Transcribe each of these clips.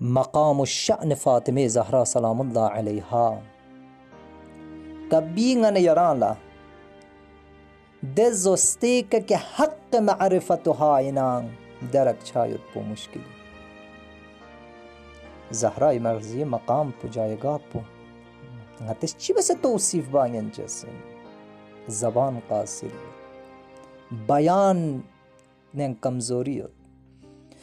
مقام و شاہ نفاطمِ ظہر سلام اللہ علیہ دے کہ حق درک چھایت پو مشکل زہرا مرضی مقام پو جائے گا پو چی بس توصیف بان جیسے زبان قاصر بیان نے کمزوری ہوتی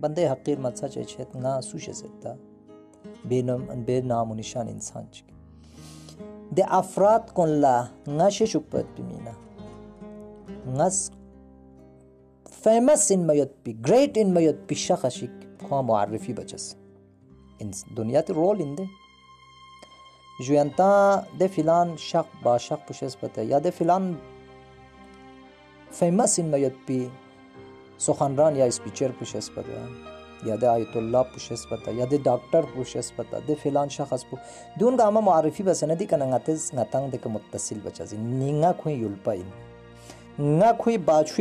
بنده حقیر مدسا چای چھت نا سوش سکتا بے نام بے نام و نشان انسان چکی د افراد کن لا نش شپت بمینا نس فیمس ان میت پی گریٹ ان میت پی شخصی خواہ معرفی بچس دنیا تی رول ان دے جوینتا د فلان شق باشق پشس بتا یا د فلان فیمس ان میت پی سخنران یا اسپیچر پوش اسپتہ یا دے آیت اللہ پوشپت یا دے ڈاکٹر پوشپتہ فلان شخص پو دون گا معرفی بسن دیکھنا متصل بچا سی نی نگا کھوئی نہ کھوئی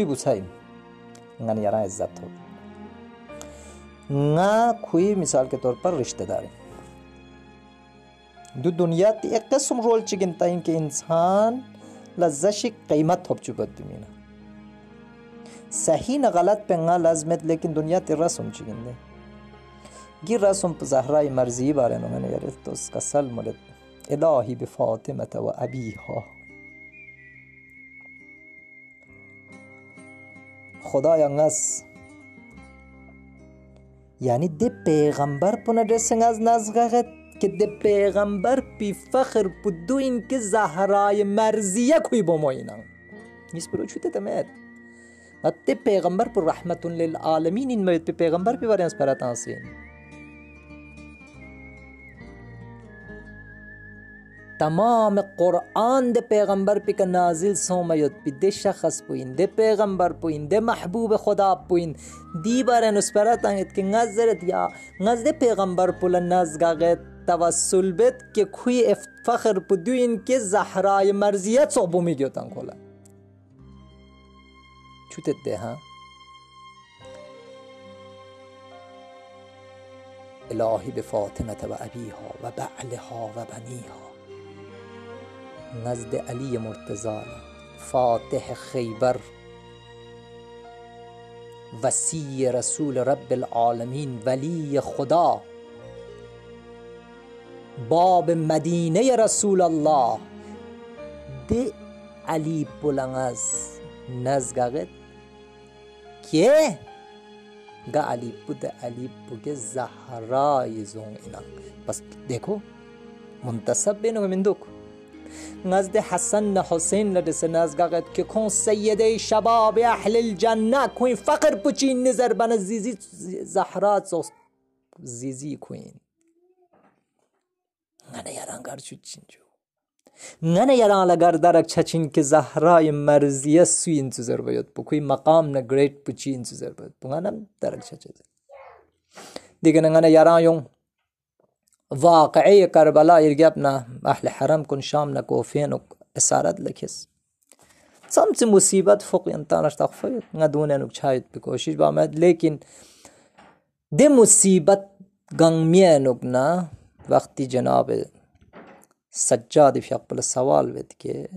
نگا نیارا عزت ہو نگا نئی مثال کے طور پر رشتہ دار دو دنیا تی ایک قسم رول چنتائیں کہ انسان لذش قیمت ہو چکتہ صحیح غلط پنگا لازمت لیکن دنیا تی رسم چگنده گی رسم زهرای مرزی باره من یارد توس کسل مولد الهی به فاطمت و عبیها خدایا نس یعنی ده پیغمبر پونه رسنگ از نزغغت که ده پیغمبر پی فخر پدو این که زهرای مرزیه کوی با ما اینا نیست برو چوته Hatta peygamber bu rahmetun lil alemin inmeyit bir peygamber bir var yalnız paratansiyen. تمام قرآن د پیغمبر پی که نازل سومیت پی ده شخص پوین ده پیغمبر پوین ده محبوب خدا پوین دی بار نسپرت آنگید که نظرت یا نزد پیغمبر پول نزگاگید توسل بید که کوی افتفخر پدوین که زهرای مرزیت صحبو میگیوتن کلا توتت الهی به فاطمت و ابیها و بعلها و بنیها نزد علی مرتضا فاتح خیبر وسیع رسول رب العالمین ولی خدا باب مدینه رسول الله ده علی بلنگز نزگغت ياه جا علی بود علی بوگه زهرای زون اینا بس دیکھو منتصب بینو من دوک نزد حسن حسین لرسه نزگاقت که کن سیده شباب اهل الجنه کوین فقر بچین نظر بنا زیزی زهرات زوست زیزی کوین انا یارانگار شد چینجو لگر درک دەرەك که زهرای زەهرای مەرزیە سوین تزر بێت بکوی انتو زر گرێت بچین تزر بێت بڵانم دیگه چەچێت دیگە یون واقعی کربلا کەربەلا ئیرگەبنا احل حرم کن شام نه کوفین و اسارت لکس مصیبت فوق انتانش تخفید چەمچ دونه فوقیتانەش چاید نە با و لیکن بکۆشیش مصیبت گنگ میه موسیبەت نه وقتی جناب سجاد يقبل السوال بد که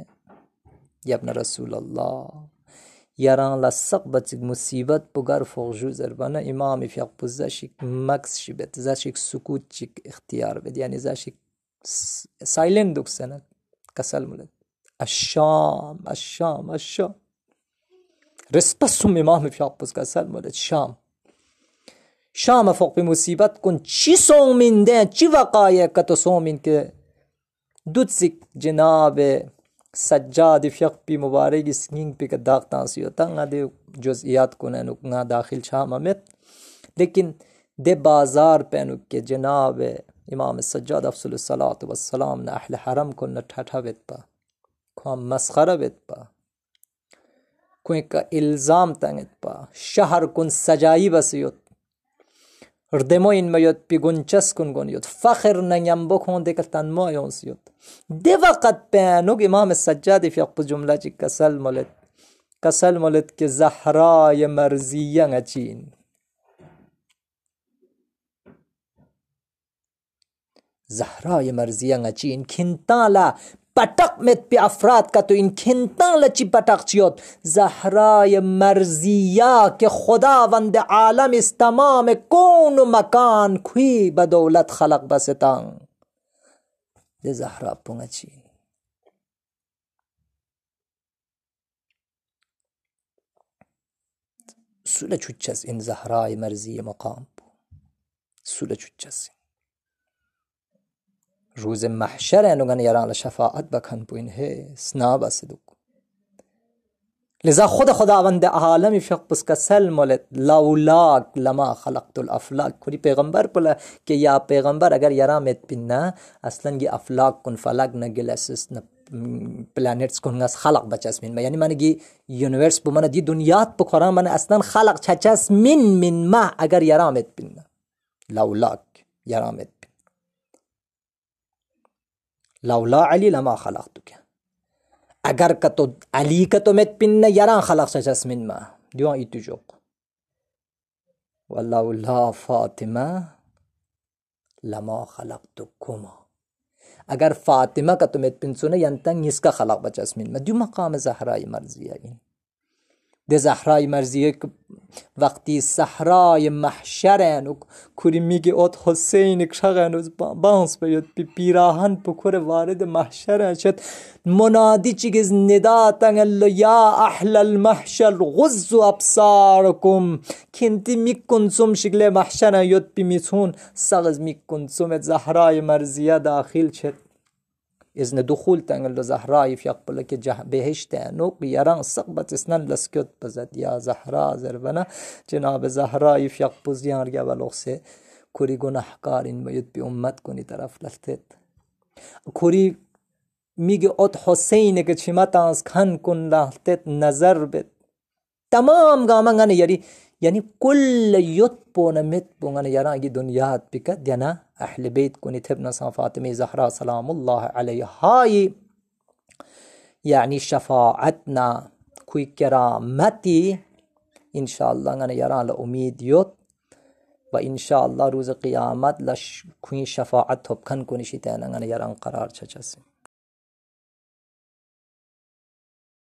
يا ابن رسول الله یاران لسق بت مصیبت بگر فوجو زربانه امام فیق بزشک مکس شی بت زشک سکوت چک اختيار بد يعني زشک سایلنت دوک سنت کسل مولد الشام الشام الشام رسپسوم امام فیق بز کسل مولد شام شام فوق به مصیبت کن چی سومین ده چی وقایه که تو سومین که دوتسک جناب سجاد فق پی مبارک سنگنگ پہ کہ داغتا کو نینو نا داخل شاہ ممت لیکن دے بازار پینو کے جناب امام سجاد افصل افسل نہ وسلم حرم کو نہ ٹھٹا پا اطپا مسخرہ ویت پا کوئی کا الزام تنگت پا شہر کن سجائی بسیوت ردموين ما يد بيقون جسكن قون يد فخر ننيم بكون ديك التان ما يونس يد دي وقت بانوك امام السجاد في اقب جملة كسل مولد كسل مولد كي زحراء مرزيا نجين زحراء مرزيا نجين كنتالا پٹک مت پی افراد کا تو ان کھنتا لچی چیوت زہرائے مرضیا کے خدا عالم اس تمام کون مکان کھوی بدولت خلق بستان دے چی سولہ چھچس ان زہرائے مرضی مقام پل ان روز محشر ہیں لوگوں نے یاران شفاعت بکھن پوین ہے سنا بس دکو لذا خود خدا وند عالمی فق پس کا سل مولت لاولاک لما خلقت الافلاک کھوڑی پیغمبر پلا کہ یا پیغمبر اگر یاران میت پننا اصلا گی افلاک کن فلاک نگل اسس نپ پلانٹس کو ہنگاس خلق بچاس من میں یعنی مانے گی یونیورس پو مانا دی دنیا پو کھورا مانا اصلا خلق چچاس من من ما اگر یرامت پن لولاک یرامت لولا علي لما خلقتك اگر كتو علي كتو مت بين يران خلق سجس من ما ديوان اي تجوك ولولا فاطمة لما خلقتكما اگر فاطمة كتو مت بين سونا ينتن نسك خلق بجس من ما ديو مقام زهراء مرزيه دي زهراء مرزيه وقتی صحرای محشرن و کوری میگه ات حسین کشغن بانس بید بی پیراهن وارد محشرن شد منادی چیگز ندا تنگل یا احل المحشر غزو ابصارکم کنتی کنسوم شکل محشرن یود بی میتون سغز کنسوم زهرای مرزیه داخل شد إذن دخول تنگل زهرای فی بلکه که جه بهشت نو قیران سقبت اسنن لسکت بزد یا زهرا زربنا جناب زهرای فی اقبل زیان رگه بلغسه کوری گناه کارین بی امت کنی طرف لفتت کوری میگه ات حسین که چما تانس کن کن لفتت نظر بد تمام قام أنا يري يعني كل يطبون متبون يرى جدون ياد بك دينا أحل بيت كوني تبنا فاطمة زهراء سلام الله عليها هاي يعني شفاعتنا كوي كرامتي إن شاء الله أنا يرى لأميد يوت ان شاء الله روز قيامت لش كوي شفاعت هبكن كوني شيطان أنا يرى قرار چچسي